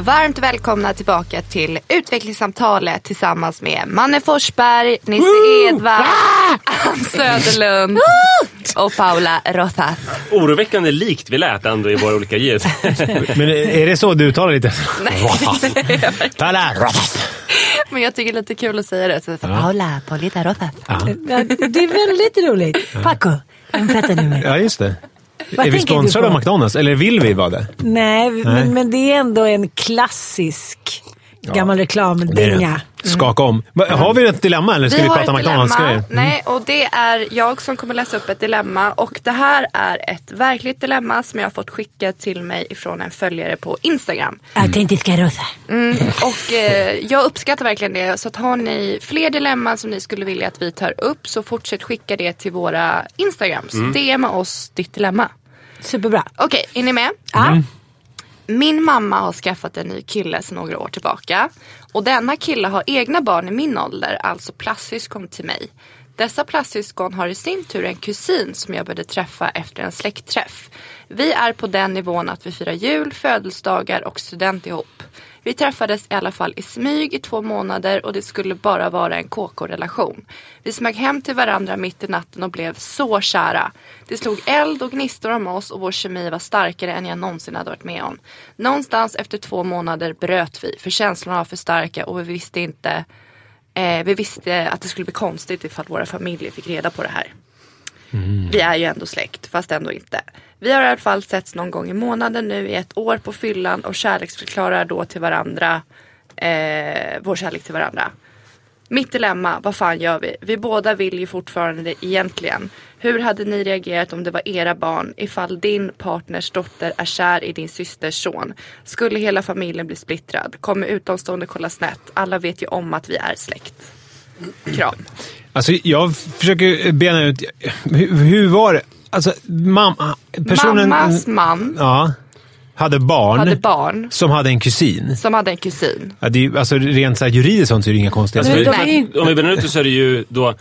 Varmt välkomna tillbaka till utvecklingssamtalet tillsammans med Manne Forsberg, Nisse Edvard, Ann Söderlund och Paula Rothas. Oroväckande likt vi lät ändå i våra olika ljud. Men är det så du uttalar lite? Tala! Men jag tycker det är lite kul att säga det. Så Paula, Paulita Rothas. Ja, det är väldigt roligt. Paco, vem pratar du med? Ja, just det. Vad är vi sponsrade av McDonalds? Eller vill vi vara det? Nej, Men, men det är ändå en klassisk gammal reklamdänga. Skaka om. Va, Har vi ett dilemma eller ska vi, har prata ett McDonalds-grejer? dilemma. Nej, och det är jag som kommer läsa upp ett dilemma. Och det här är ett verkligt dilemma som jag har fått skickat till mig ifrån en följare på Instagram. Autentiska rosa. Och eh, jag uppskattar verkligen det. Så att har ni fler dilemman som ni skulle vilja att vi tar upp så fortsätt skicka det till våra Instagrams. DMa oss ditt dilemma. Superbra. Okej, är ni med? Ja. Min mamma har skaffat en ny kille sedan några år tillbaka. Och denna kille har egna barn i min ålder, alltså plastsyskon till mig. Dessa plastsyskon har i sin tur en kusin som jag började träffa efter en släktträff. Vi är på den nivån att vi firar jul, födelsedagar och student ihop. Vi träffades i alla fall i smyg i två månader och det skulle bara vara en KK-relation. Vi smög hem till varandra mitt i natten och blev så kära. Det slog eld och gnistor om oss och vår kemi var starkare än jag någonsin hade varit med om. Någonstans efter två månader bröt vi för känslorna var för starka och vi visste inte eh, vi visste att det skulle bli konstigt ifall våra familjer fick reda på det här. Mm. Vi är ju ändå släkt, fast ändå inte. Vi har i alla fall setts någon gång i månaden nu i ett år på fyllan och kärleksförklarar då till varandra eh, vår kärlek till varandra. Mitt dilemma, vad fan gör vi? Vi båda vill ju fortfarande det egentligen. Hur hade ni reagerat om det var era barn? Ifall din partners dotter är kär i din systers son. Skulle hela familjen bli splittrad? Kommer utomstående kolla snett? Alla vet ju om att vi är släkt. Kram. Alltså, jag försöker bena ut... Hur, hur var det? Alltså, mamma... Personen... Mammas man Ja. Hade barn. hade barn Som hade en kusin. som hade en kusin. Ja, det är, ju- alltså, rent så här, juridiskt sånt så är det inga konstigheter. Ju- Om vi benar ut det så är det ju då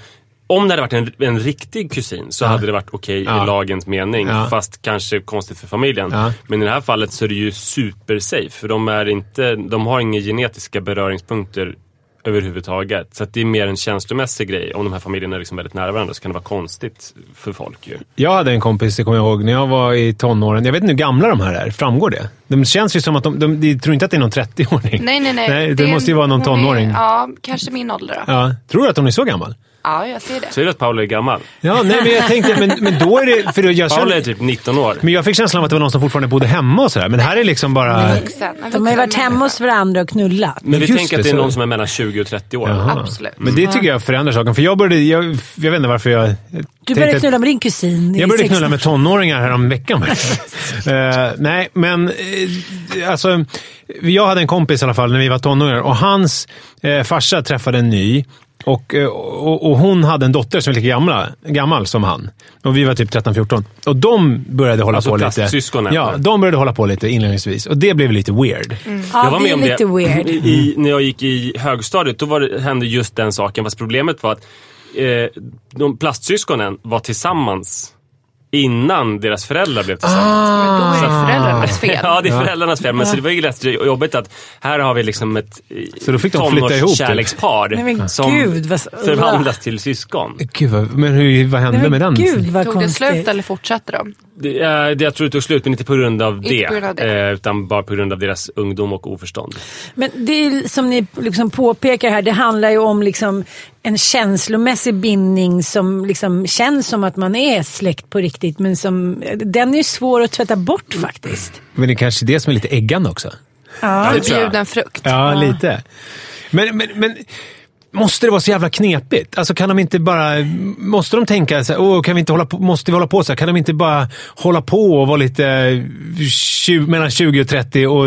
om det hade varit en, en riktig kusin så hade det varit okej Ja. i lagens mening. Ja. Fast kanske konstigt för familjen. Ja. Men i det här fallet så är det ju supersafe. För de, är inte, de har inga genetiska beröringspunkter överhuvudtaget. Så att det är mer en känslomässig grej. Om de här familjerna är liksom väldigt nära varandra så kan det vara konstigt för folk ju. Jag hade en kompis, det kommer jag ihåg, när jag var i tonåren. Jag vet inte hur gamla de här är. Framgår det? De känns ju som att de... de, de tror inte att det är någon 30-åring. Nej, nej, nej. Nej, det, är- måste ju vara någon hon är- tonåring. ja, kanske min ålder då. Ja. Tror du att hon är så gammal? Ja, jag ser det. Säger du att Paula är gammal? Ja, nej, men jag tänkte... Men, men då är det... För jag, Paula är typ 19 år. men jag fick känslan av att det var någon som fortfarande bodde hemma och sådär. Men det här är liksom bara... Vuxen, De har ju varit hemma hos varandra och knullat. Men vi Just tänker att det är någon som är mellan 20 och 30 år. Jaha. Absolut. Men det tycker jag förändrar saken. För jag började... Jag, jag vet inte varför jag... Du började knulla med din kusin Jag började 16 knulla med tonåringar här om veckan. uh, nej, men uh, alltså. Jag hade en kompis i alla fall när vi var tonåringar och hans uh, farsa träffade en ny. Och, eh, och, och hon hade en dotter som var lika gamla, gammal som han. Och vi var typ 13-14. Och de började hålla Alltså på lite. Ja, de började hålla på lite inledningsvis. Och det blev lite weird. Ja, jag var med om lite det weird. I, när jag gick i högstadiet. Då var det, hände just den saken. Fast problemet var att eh, de plastsyskonen var tillsammans innan deras föräldrar blev tillsammans. Då är det föräldrarnas fel. Ja, det är föräldrarnas fel. Men så det var ju rätt jobbigt att här har vi liksom ett eh, Så då fick de flytta ihop, typ. tonårskärlekspar Nej, men som gud, vad- förvandlas till syskon. Gud, men hur, vad hände Nej, med men den? gud vad Tog det konstigt. slut eller fortsatte de? Det, eh, det, jag tror det tog slut, men inte på grund av Inte det. grund av det. Eh, utan bara på grund av deras ungdom och oförstånd. Men det är, som ni liksom påpekar här, det handlar ju om liksom en känslomässig bindning som liksom känns som att man är släkt på riktigt. Men som, den är ju svår att tvätta bort faktiskt. Men det är kanske det som är lite äggande också. Ja. Förbjuden frukt. Ja, lite. Men, men, men måste det vara så jävla knepigt? Alltså kan de inte bara... Måste de tänka så här, kan vi inte hålla på, måste vi hålla på så här? Kan de inte bara hålla på och vara lite eh, 20, mellan 20 och 30 och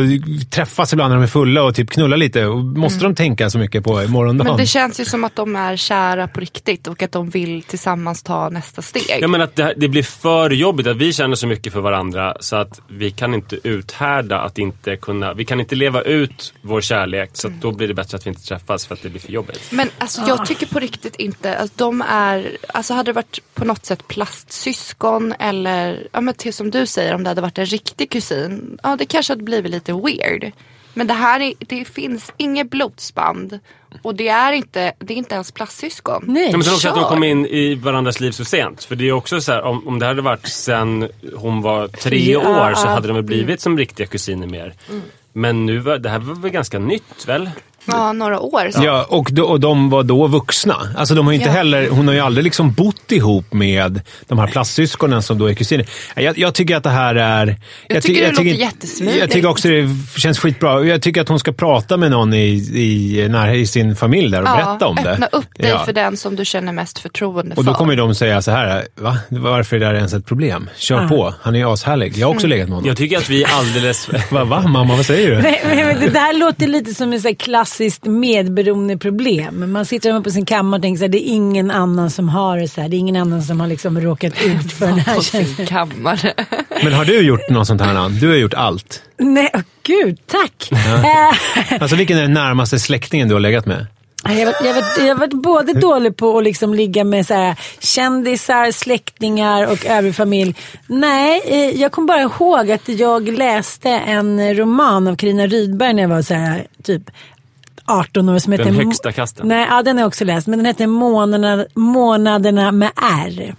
träffas ibland när de är fulla och typ knulla lite? Och måste de tänka så mycket på morgondagen? Men det känns ju som att de är kära på riktigt och att de vill tillsammans ta nästa steg. Jag menar att det, det blir för jobbigt att vi känner så mycket för varandra så att vi kan inte uthärda att inte kunna, vi kan inte leva ut vår kärlek så att då blir det bättre att vi inte träffas för att det blir för jobbigt. Men alltså, jag tycker på riktigt inte att de är, alltså hade det varit på något sätt plastsyskon eller, ja men till som du säger om det hade varit en riktig kusin, ja det kanske hade blivit lite weird. Men det här är, det finns inget blodsband och det är inte, det är inte ens plastsyskon. Nej. Ja, men sen också att de kom in i varandras liv så sent. För det är också så här, om, om det hade varit sen hon var tre Ja, år så hade de väl blivit som riktiga kusiner mer. Men nu var, det här var väl ganska nytt väl? Ja, några år. Så. Ja, och, då, och de var då vuxna. Alltså de har inte Ja. heller, hon har ju aldrig liksom bott ihop med de här plastsyskonen som då är kusiner. Jag, jag tycker att det här är... Jag, tycker det låter tycker, jättesmidigt. Jag tycker också det känns skitbra. Jag tycker att hon ska prata med någon i, i, när, i sin familj där och berätta om det. öppna upp dig Ja. för den som du känner mest förtroende Och då för. kommer de säga så här, va? Varför är det här ens ett problem? Kör på, han är ju ashärlig. Jag har också legat med honom. Jag tycker att vi är alldeles... Va, va? Mamma, vad säger du? Nej, men men det där låter lite som så här klassiskt medberoendeproblem. Man sitter hemma på sin kammare och tänker så här, det är ingen annan som har det så här. Det är ingen annan som har liksom råkat ut för den här känslan. kammare. Men har du gjort något sånt här? Du har gjort allt. Nej, åh, gud, tack. Alltså vilken är den närmaste släktingen du har legat med? Jag har, jag, varit, jag varit både dålig på att liksom ligga med så här, kändisar, släktingar och övrig familj. Nej, eh, jag kommer bara ihåg att jag läste en roman av Carina Rydberg när jag var så här, typ 18 år. Som Den heter Mo- högsta kasten. Nej, ja, den har jag också läst. Men den hette Månaderna, Månaderna med R.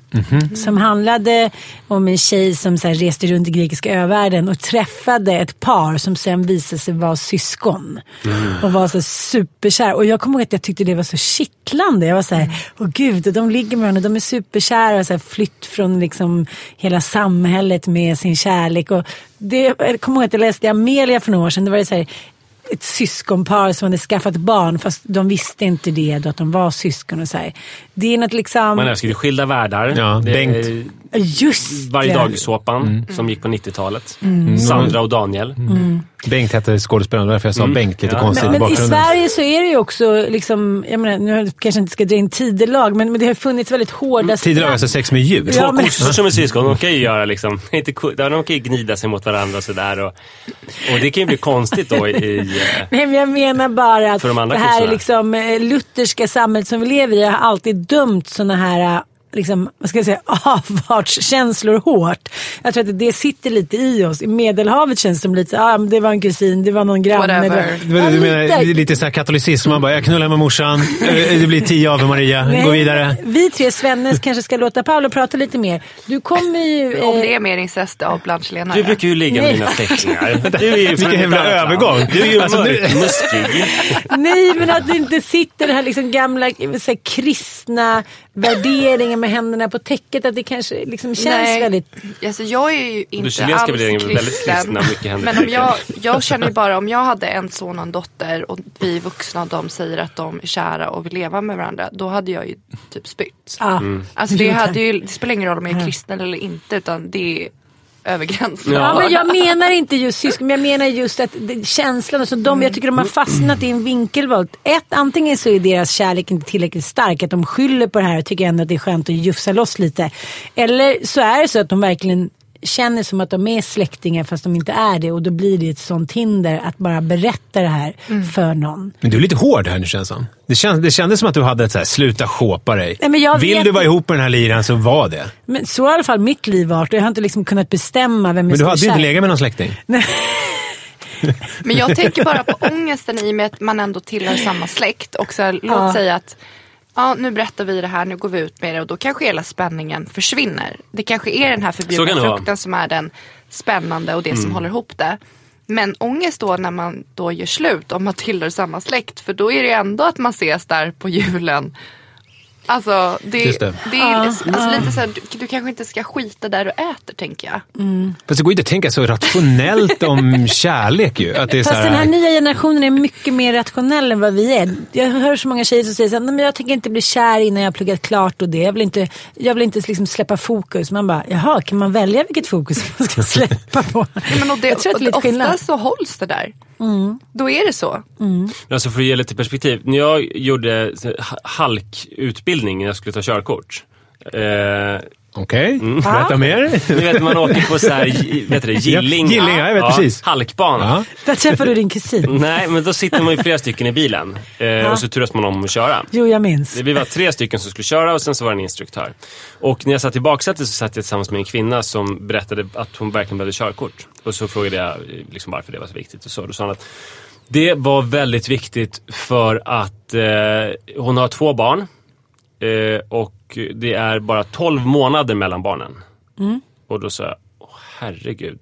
Som handlade om en tjej som så här, reste runt i grekiska övärlden och träffade ett par som sen visade sig vara syskon. Och var så superkär. Och jag kommer ihåg att jag tyckte det var så kittlande. Jag var så här, åh gud, och de ligger med varandra, de är superkära. Och så här, flytt från liksom hela samhället med sin kärlek. Och det, jag kommer ihåg att jag läste Amelia för några år sedan. Det var det så här, ett syskonpar som hade skaffat barn fast de visste inte det då att de var syskon och så här. Det är något liksom... Man älskar ju Skilda världar. Ja, Det Bengt. Just Varje det. dag-såpan som gick på 90-talet. Sandra och Daniel. Bengt hette skådespelaren, därför jag sa Bengt lite Ja. konstigt Men, i men i bakgrunden. Sverige så är det ju också, liksom, jag menar, nu kanske jag inte ska dra in tidelag, men, men det har funnits väldigt hårda Tidigare alltså sex med djur. Ja, Två men- kossor som är syskon, de kan ju göra liksom, inte, de kan ju gnida sig mot varandra och sådär. Och, och det kan ju bli konstigt då i... i eh, Nej, men jag menar bara att de det här kossorna. liksom, eh, lutherska samhället som vi lever i har alltid dömt sådana här eh, Liksom, vad ska jag säga, avfartskänslor hårt. Jag tror att det sitter lite i oss. I Medelhavet känns det som lite ah, det var en kusin, det var någon granne. det var-. Du, Ja, du menar lite. lite så här katolicism, man bara jag knullar med morsan, eh, det blir tio Ave Maria, Nej, gå vidare. Vi tre Svennes kanske ska låta Paolo prata lite mer. Du kommer ju... Om eh, det är mer incest av Blanche-Lena. Du brukar ju ligga med dina släktingar. Du är ju från Vilken jävla övergång. Du är ju Alltså, nu- mörkmuskig. Nej, men att det inte sitter det här liksom gamla så här, kristna värderingen med händerna på täcket. Att det kanske liksom känns Nej. väldigt... Alltså jag är ju inte chilenska alls är väldigt kristen. kristna, mycket händer Men om jag, jag känner ju bara om jag hade en son och en dotter och vi vuxna och de säger att de är kära och vill leva med varandra. Då hade jag ju typ spytt. Ja. Alltså det, hade ju, det spelar ingen roll om jag är kristen eller inte utan det är över gränsen. Ja, men jag menar inte just syskon, men jag menar just att det, känslan, alltså de, jag tycker de har fastnat i en vinkelvolt. Ett, antingen så är deras kärlek inte tillräckligt stark, att de skyller på det här och tycker ändå att det är skönt att jufsa loss lite. Eller så är det så att de verkligen känner som att de är släktingar fast de inte är det och då blir det ett sånt hinder att bara berätta det här för någon. Men du är lite hård här nu känns som. Det, känns, det kändes som att du hade ett så här, sluta shåpa dig. Nej, men jag Vill vet du vara ihop med den här liran så var det. Men så har i alla fall mitt liv varit och jag har inte liksom kunnat bestämma vem jag Men du ska hade ju inte legat med någon släkting. Men jag tänker bara på ångesten i och med att man ändå tillhör samma släkt. Och så här, låt Ja. säga att ja, nu berättar vi det här, nu går vi ut med det och då kanske hela spänningen försvinner. Det kanske är den här förbjudna frukten som är den spännande och det som håller ihop det. Men ångest då när man då gör slut om man tillhör samma släkt. För då är det ändå att man ses där på julen. Alltså, det, Just det. det. är alltså, lite så här, du, du kanske inte ska skita där du äter tänker jag. Fast det går inte att tänka så rationellt om kärlek ju. Att det är så Fast här, den här nya generationen är mycket mer rationell än vad vi är. Jag hör så många tjejer som säger att jag tänker inte bli kär innan jag har pluggat klart och det. Jag vill inte, jag vill inte liksom släppa fokus. Man bara, jaha, kan man välja vilket fokus man ska släppa på? Ja, men och det, jag tror att det är lite ofta skillnad. så hålls det där. Då är det så. Alltså för att ge lite perspektiv. När jag gjorde så halkutbildning när jag skulle ta körkort. Eh, Okej, berätta mer. ni vet man åker på så här, vet du det, Gilling. Ja, Gilling, ja, jag vet precis. Halkbana. Ja. Där träffade du din kusin. Nej, men då sitter man ju flera stycken i bilen. Eh, Och så turas man om att köra. Jo, jag minns. Vi var tre stycken som skulle köra och sen så var det en instruktör. Och när jag satt i baksätet så satt jag tillsammans med en kvinna som berättade att hon verkligen behövde körkort. Och så frågade jag eh, liksom varför det var så viktigt och så. Då sa hon att det var väldigt viktigt för att eh, hon har två barn. Eh, och det är bara 12 månader mellan barnen. Och då sa jag, Åh, herregud.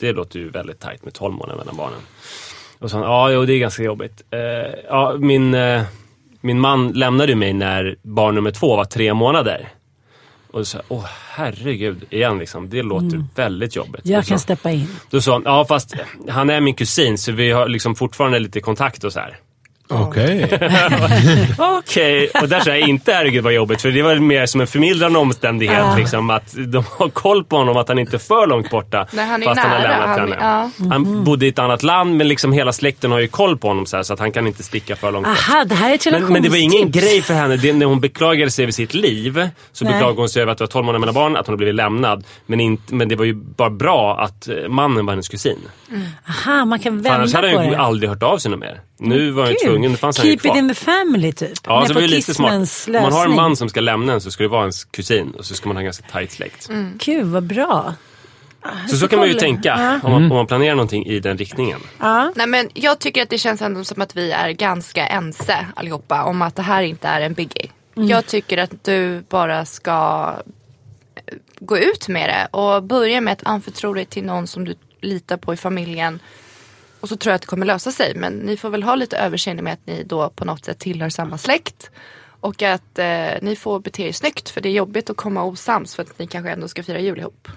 Det låter ju väldigt tajt med 12 månader mellan barnen. Och så han, ja jo, det är ganska jobbigt. Eh, ja, min, eh, min man lämnade mig när barn nummer två var tre månader. Och så, åh herregud, igen liksom. Det låter väldigt jobbigt. Jag så- kan steppa in. Då sa han, ja fast han är min kusin så vi har liksom fortfarande lite kontakt och så här. Okej. Okej, och där sa jag inte herregud vad jobbigt för det var mer som en förmildrande omständighet. Ja. Liksom, att de har koll på honom, att han inte är för långt borta. Nej, han är fast han har nära, lämnat han- henne. ja. Han bodde i ett annat land men liksom hela släkten har ju koll på honom så, här, så att han kan inte sticka för långt bort. Aha, det här är ett Men, men det var ingen grej för henne. Det, när hon beklagade sig över sitt liv så Nej. beklagade hon sig över att det var 12 månader mellan barn, att hon hade blivit lämnad. Men, inte, men det var ju bara bra att eh, mannen var hennes kusin. Aha, man kan vända annars hade på han ju det. aldrig hört av sig mer. Nu var ju Kul. tvungen, nu fanns Keep kvar. it in the family typ. Ja, så det var ju lite smart. Om man har en man som ska lämna en så ska det vara ens kusin och så ska man ha en ganska tight släkt. Gud vad bra. Så så kan man ju tänka om, man, om man planerar någonting i den riktningen. Ja. Nej, men jag tycker att det känns ändå som att vi är ganska ense allihopa om att det här inte är en biggie. Jag tycker att du bara ska eh, gå ut med det och börja med att anförtro dig till någon som du litar på i familjen. Och så tror jag att det kommer lösa sig. Men ni får väl ha lite överseende med att ni då på något sätt tillhör samma släkt. Och att eh, ni får bete er snyggt för det är jobbigt att komma osams för att ni kanske ändå ska fira jul ihop.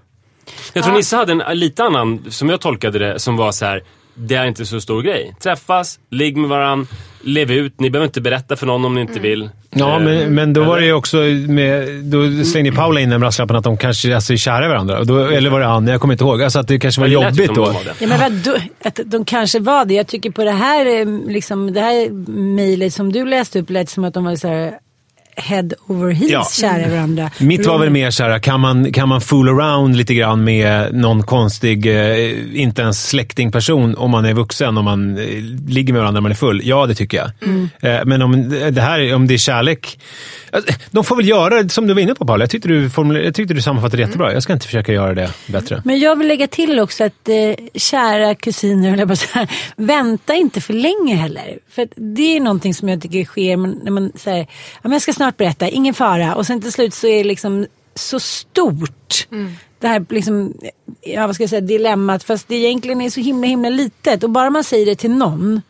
Jag tror Nisse hade en lite annan, som jag tolkade det, som var så här. Det är inte så stor grej. Träffas, ligg med varandra, lev ut. Ni behöver inte berätta för någon om ni inte vill. Ja, Eh, men, men då var det eller? ju också med... Då slängde Paula in den brasklappen att de kanske alltså, är kära i varandra. Då, eller var det Anna? Jag kommer inte ihåg. Alltså att det kanske var det jobbigt då. Ja, men vadå? Att de kanske var det. Jag tycker på det här, eh, liksom, det här mejlet som du läste upp lät som att de var så här head over heels Ja. kära i varandra. Mitt var väl mer så här, kan man, kan man fool around lite grann med någon konstig, eh, inte ens släktingperson om man är vuxen, om man eh, ligger med varandra när man är full? Ja, det tycker jag. Eh, men om det, här, om det är kärlek, alltså, de får väl göra som du var inne på Paula. Jag tyckte du, formuler- jag tyckte du sammanfattade jättebra. Jag ska inte försöka göra det bättre. Men jag vill lägga till också att eh, kära kusiner, jag på att säga, vänta inte för länge heller. För det är någonting som jag tycker sker när man säger, ja, men jag ska snart berätta, ingen fara. Och sen till slut så är det liksom så stort. Det här liksom, ja, vad ska jag säga, dilemmat. Fast det egentligen är så himla himla litet. Och bara man säger det till någon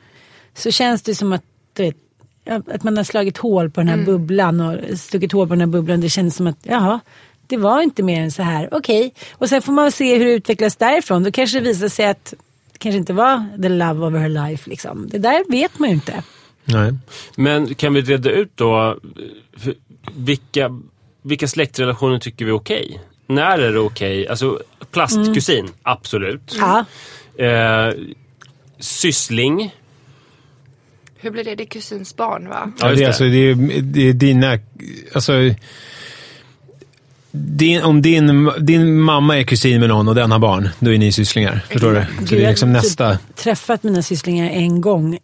så känns det som att, du vet, att man har slagit hål på den här bubblan och stuckit hål på den här bubblan. Det känns som att, jaha, det var inte mer än så här. Okej. Och sen får man se hur det utvecklas därifrån. Då kanske det visar sig att det kanske inte var the love of her life. Liksom. Det där vet man ju inte. Nej. Men kan vi reda ut då, vilka, vilka släktrelationer tycker vi är okej? När är det okej? Alltså plastkusin, absolut. Ja. Eh, syssling. Hur blir det? Det är kusins barn va? Ja, det, är alltså, det, är, det är dina... Alltså, din, om din, din mamma är kusin med någon och den har barn, då är ni sysslingar. Förstår du? Så det är jag liksom har nästa... Träffat mina sysslingar en gång.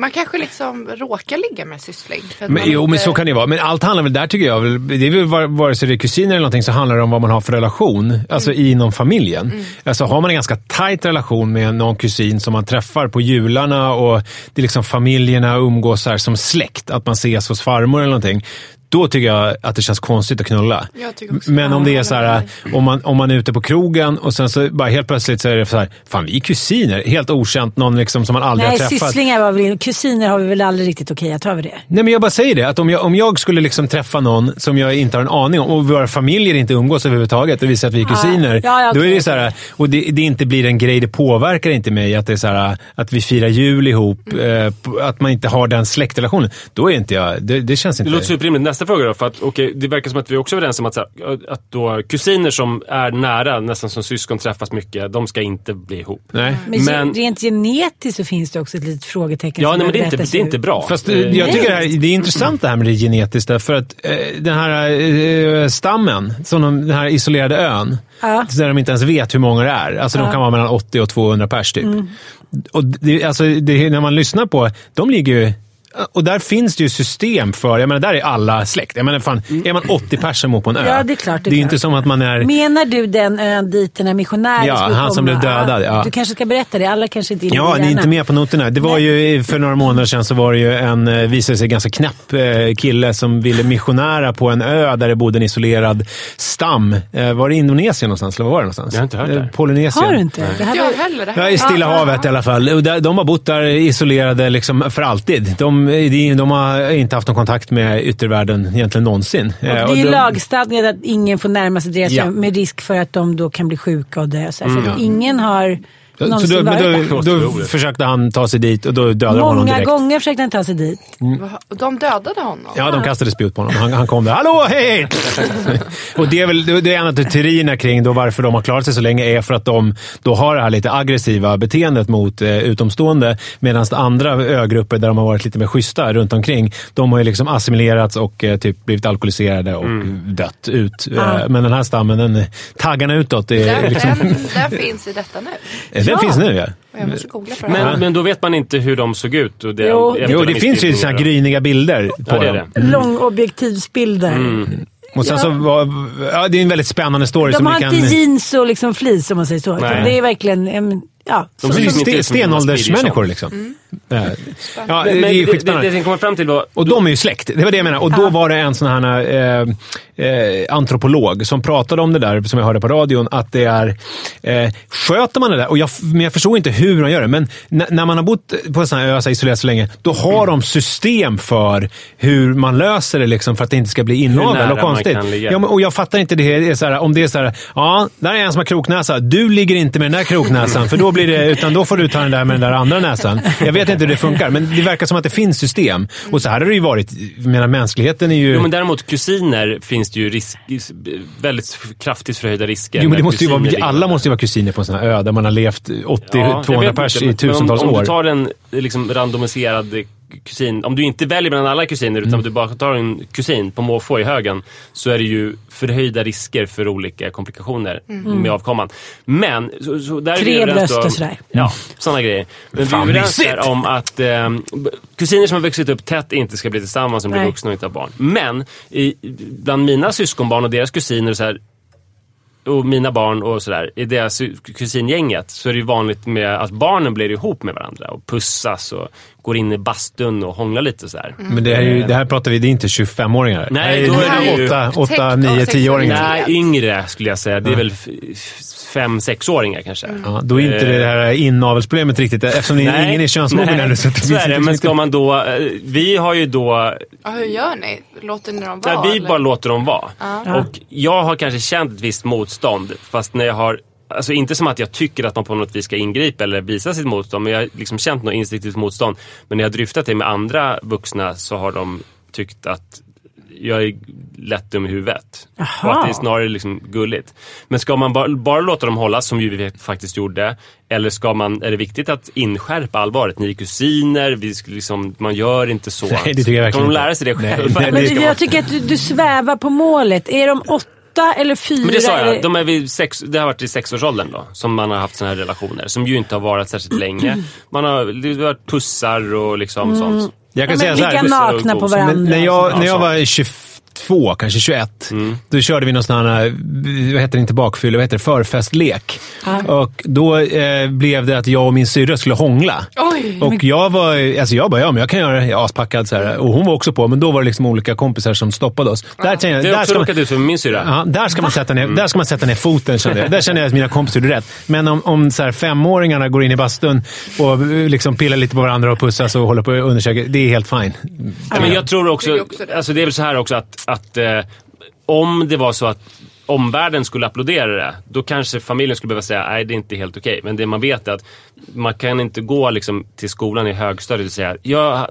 Man kanske liksom råkar ligga med syssling. för att Men, jo, inte- men så kan det vara. Men allt handlar väl där tycker jag. Det är väl var- vare sig det är kusiner eller någonting så handlar det om vad man har för relation. Alltså inom familjen. Alltså har man en ganska tajt relation med någon kusin som man träffar på jularna och det är liksom familjerna umgås här som släkt. Att man ses hos farmor eller någonting. Då tycker jag att det känns konstigt att knulla. Jag Men om det är så här, om man, om man är ute på krogen och sen så bara helt plötsligt så är det så här, fan vi är kusiner. Helt okänt, någon liksom som man aldrig Nej, har träffat. sysslingar var väl Kusiner har vi väl aldrig riktigt okej att ta över det. Nej, men jag bara säger det. Att om jag, om jag skulle liksom träffa någon som jag inte har en aning om och våra familjer inte umgås överhuvudtaget och visar att vi är kusiner. Ja, ja, Då är det så här, och det, det inte blir en grej, det påverkar inte mig att, det är så här, att vi firar jul ihop, Mm. eh, att man inte har den släktrelationen. Då är inte jag... Det, det känns Det inte... låter superrimligt. Nästa fråga då. För att, okej, det verkar som att vi också är överens om att, så här, att då, kusiner som är nära, nästan som syskon, träffas mycket. De ska inte bli ihop. Nej. Men, Men- rent genetiskt så finns det också ett litet frågetecken. Ja, nej, men det är, inte, det är inte bra. Fast jag tycker det, här, det är intressant det här med det genetiska. För att eh, den här eh, stammen, som de, den här isolerade ön, Ja. där de inte ens vet hur många det är. Alltså de kan vara mellan 80 och 200 pers typ. Mm. Och det, alltså, det, när man lyssnar på, de ligger ju... Och där finns det ju system för, jag menar där är alla släkt. Jag menar fan, är man 80 personer på en ö. Ja, det är klart, det är Det är klart. inte som att man är... Menar du den ön dit den här missionären Ja, han som komma? blev dödad, ja. Du kanske ska berätta det. Alla kanske inte är Ja, ni är inte med på noterna. Det var ju, för några månader sedan så var det ju en, eh, visade sig ganska knäpp eh, kille som ville missionära på en ö där det bodde en isolerad stam. Eh, Var det Indonesien någonstans? Eller var var det någonstans? Jag har inte hört det. Polynesien. Har du inte? Det här Jag var... heller. Det här Ja, i Stilla havet i alla fall. De har bott där isolerade liksom för alltid. De, de, de har inte haft någon kontakt med yttervärlden egentligen någonsin. Eh, Det är och ju de- lagstadgat att ingen får närma sig deras Ja. med risk för att de då kan bli sjuka och dö. Så. Mm. ingen har Så då, där. då, då försökte han ta sig dit och då dödade de honom Många direkt. gånger försökte han ta sig dit. Och De dödade honom. Ja, de kastade spjut på honom. Han, han kom där. Hallå, hej! och det är väl det är en av teorierna kring då varför de har klarat sig så länge är för att de då har det här lite aggressiva beteendet mot eh, utomstående. Medan andra ögrupper där de har varit lite mer schyssta runt omkring, de har ju liksom assimilerats och eh, typ blivit alkoholiserade och dött ut. Eh, men den här stammen, den, taggarna utåt, är Den, liksom, den, den finns i detta nu. den finns nu ja. Och Jag måste googla på det här. Men, men då vet man inte hur de såg ut. Och det, Jo. Jo, de det finns ju såna här gryniga bilder på Ja, det är dem. det. Långobjektivsbilder. Och sen Ja. så var, ja, det är en väldigt spännande story De som har ni kan... inte jeans och liksom flis om man säger så. utan Nej. Det är verkligen... em, Ja, De Det inte sten, stenåldersmänniskor liksom. Ja. Ja, Men, det, det är det, det, det skitspännande. jag kommer fram till var... Och de är ju släkt. Det var det jag menade. Och då var det en sån här eh, eh, antropolog som pratade om det där, som jag hörde på radion, att det är... Eh, sköter man det där, och jag, men jag förstår inte hur de gör det, men när man har bott på en sån här ö så här isolerat så länge, då har de system för hur man löser det liksom, för att det inte ska bli inavel och man konstigt. Ja, men, och jag fattar inte det. det är så här, om det är så här, ja, där är en som har kroknäsa. Du ligger inte med den där kroknäsan, för då blir det, utan då får du ta den där med den där andra näsan. Jag vet inte hur det funkar, men det verkar som att det finns system. Och så här har det ju varit. Menar, mänskligheten är ju... Jo, men däremot kusiner finns det ju risk, väldigt kraftigt förhöjda risker. Jo, men det måste ju vara, alla måste ju vara kusiner på en sån här ö där man har levt 80-200 jag vet pers i tusentals men om, år. Om du tar en liksom, randomiserad kusin, om du inte väljer bland alla kusiner utan Mm. du bara tar en kusin på måfå i högen så är det ju förhöjda risker för olika komplikationer med avkomman. Men, så, så där Tre bröst och sådär. Ja, sådana grejer. Men Fan, vi är överens om att eh, kusiner som har vuxit upp tätt inte ska bli tillsammans som blir vuxna och inte har barn. Men i, bland mina syskonbarn och deras kusiner och så här, och mina barn och sådär, i deras kusingänget så är det ju vanligt med att barnen blir ihop med varandra och pussas och går in i bastun och hånglar lite och sådär. Men det här, är ju, det här pratar vi, det är inte 25-åringar. Nej, då är det ju 8, 8 täckt av 9, sexualitet. 10-åringar. Nej, yngre skulle jag säga. Det är väl f- f- fem, sexåringar kanske. Ja, då är inte det här inavelsproblemet riktigt, eftersom ni, ingen är könsmogen nej, ännu. Så, det så är det. Men ska man då... eh, Vi har ju då... Ja, hur gör ni? Låter ni dem vara? Där vi eller? bara låter dem vara. Och jag har kanske känt ett visst motstånd. Fast när jag har... Alltså inte som att jag tycker att man på något vis ska ingripa eller visa sitt motstånd. Men jag har liksom känt något instinktivt motstånd. Men när jag har dryftat det med andra vuxna så har de tyckt att jag är lätt dum i huvudet. Jaha. Och att det är snarare liksom gulligt. Men ska man bara, bara låta dem hållas, som ju vi faktiskt gjorde. Eller ska man, är det viktigt att inskärpa allvaret? Ni är kusiner, vi liksom, man gör inte så. Nej, det tycker jag verkligen Kan de lära sig det Nej, själva? nej, det man- jag tycker att du, du svävar på målet. Är de åtta eller fyra? Men det sa eller- jag, de är vid sex, det har varit i sexårsåldern då, som man har haft såna här relationer. Som ju inte har varit särskilt länge. Man har, det har varit pussar och liksom sånt. Jag kan Ja, säga så här, ligga nakna på varandra. Men när jag, Ja, när jag var 22, kanske 21, Mm. då körde vi någon sån här, vad heter det inte bakfylla, vad heter det, förfestlek. Och då eh, blev det att jag och min syrra skulle hångla. Oj! Och jag var, alltså jag bara, ja men jag kan göra det. Jag är aspackad så här. Och hon var också på, men då var det liksom olika kompisar som stoppade oss. Där, tänkte jag, Det har också ska man, råkat ut för min syrra. Ja, där ska, man sätta ner, där ska man sätta ner foten kände jag. Där känner jag att mina kompisar gjorde rätt. Men om, om så här femåringarna går in i bastun och eh, liksom pillar lite på varandra och pussas och håller på att undersöka, det är helt fine. Ja, men jag tror också, det. alltså det är väl så här också att, att eh, om det var så att omvärlden skulle applådera det, då kanske familjen skulle behöva säga nej det är inte helt okej. Men det man vet är att man kan inte gå liksom, till skolan i högstadiet och säga jag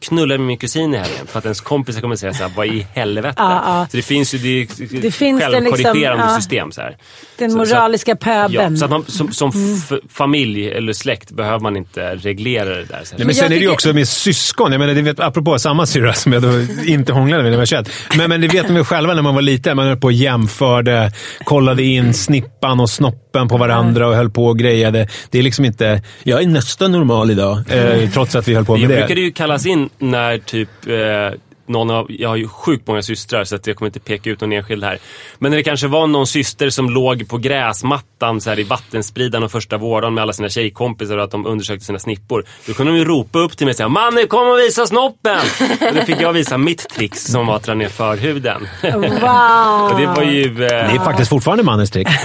knullade med min kusin i helgen. För att ens kompisar kommer säga så här, vad i helvete? Ja, ja. Så det finns ju det, Det finns den självkorrigerande liksom, ja. system. Så här. Den moraliska Ja, pöbeln. så att man, som, som f- familj eller släkt behöver man inte reglera det där. Så Nej, men sen är det ju också med syskon. Jag menar, det vet, apropå samma syrra som jag då inte hånglade med när jag var 21. Men, men det vet man ju själva när man var liten. Man höll på och jämförde, kollade in snippan och snoppen på varandra och höll på och grejade. Det är liksom inte, jag är nästan normal idag. Eh, trots att vi höll på Jag med brukade det. ju kallas in när typ eh, någon av, jag har ju sjukt många systrar så att jag kommer inte peka ut någon enskild här. Men när det kanske var någon syster som låg på gräsmattan så här, i vattenspridan och första vårdagen med alla sina tjejkompisar och att de undersökte sina snippor. Då kunde de ju ropa upp till mig och säga “Manne kom och visa snoppen!” och Då fick jag visa mitt trix som var att dra ner förhuden. Wow! och det var ju... Eh, Det är faktiskt fortfarande mannens trick.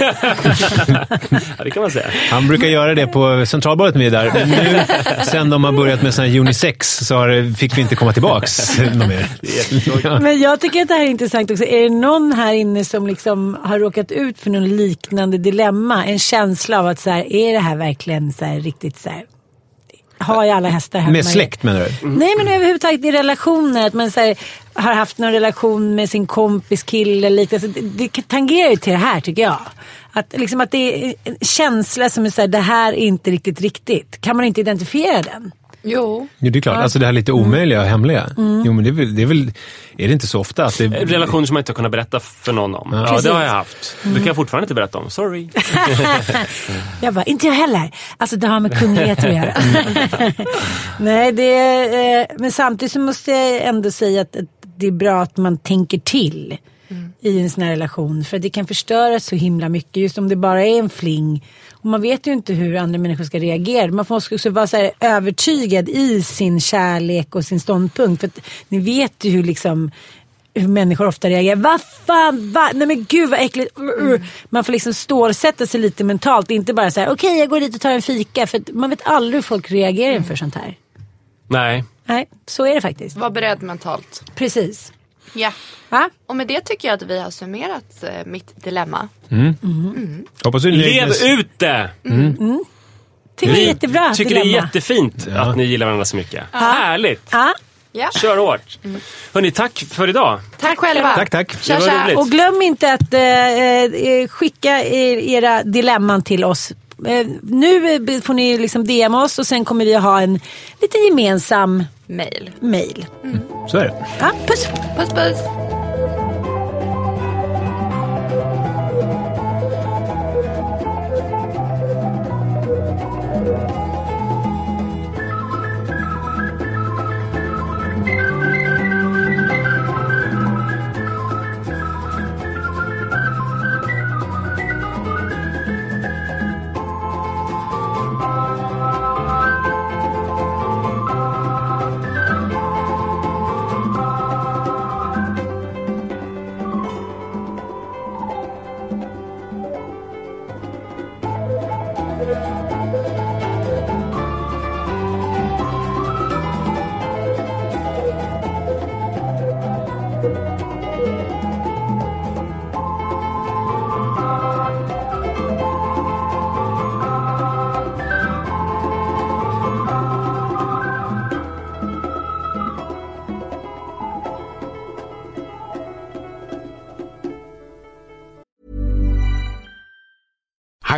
ja, det kan man säga. Han brukar göra det på Centralbadet är där. Men Nu, sen de har börjat med sån här unisex, så har, fick vi inte komma tillbaks något mer. Men jag tycker att det här är intressant också. Är det någon här inne som liksom har råkat ut för någon liknande dilemma? En känsla av att så här, är det här verkligen så här, riktigt så här, har jag alla hästar hemma? Med släkt menar du? Nej men överhuvudtaget i relationer. Att man så här, har haft någon relation med sin kompis, kille eller liknande. Alltså, det, det tangerar ju till det här tycker jag. Att, liksom, att det är en känsla som är så här, det här är inte riktigt riktigt. Kan man inte identifiera den? Jo. Jo, det är klart. Alltså det här lite omöjliga och hemliga. Jo, men det är, väl, det är väl... Är det inte så ofta att det... Relationer som man inte har kunnat berätta för någon om. Ja, Precis. det har jag haft. Det kan jag fortfarande inte berätta om. Sorry. Jag bara, inte jag heller. Alltså det har med kungligheter att göra. Nej, det är, eh, men samtidigt så måste jag ändå säga att det är bra att man tänker till i en sån här relation. För det kan förstöra så himla mycket. Just om det bara är en fling. Och man vet ju inte hur andra människor ska reagera. Man måste också vara så här övertygad i sin kärlek och sin ståndpunkt. För att ni vet ju hur liksom hur människor ofta reagerar. Vad fan, va? nej men gud vad äckligt. Uh, uh. Man får liksom stålsätta sig lite mentalt. Inte bara så här, okej jag går dit och tar en fika. För man vet aldrig hur folk reagerar inför sånt här. Nej. Nej, så är det faktiskt. Var beredd mentalt. Precis. Ja. Va? Och med det tycker jag att vi har summerat eh, mitt dilemma. Hoppas du Lev ut det! Tycker det är jättebra tycker det är dilemma. jättefint att ni gillar varandra så mycket. Härligt! Ja. Ja. Kör hårt! Hörni, tack för idag. Tack själva. Tack, tack. Tja. roligt. Och glöm inte att eh, eh, skicka er, era dilemman till oss. Eh, nu eh, får ni liksom DM oss och sen kommer vi ha en liten gemensam Mail. mail. Så är det. Ja, puss! Puss puss.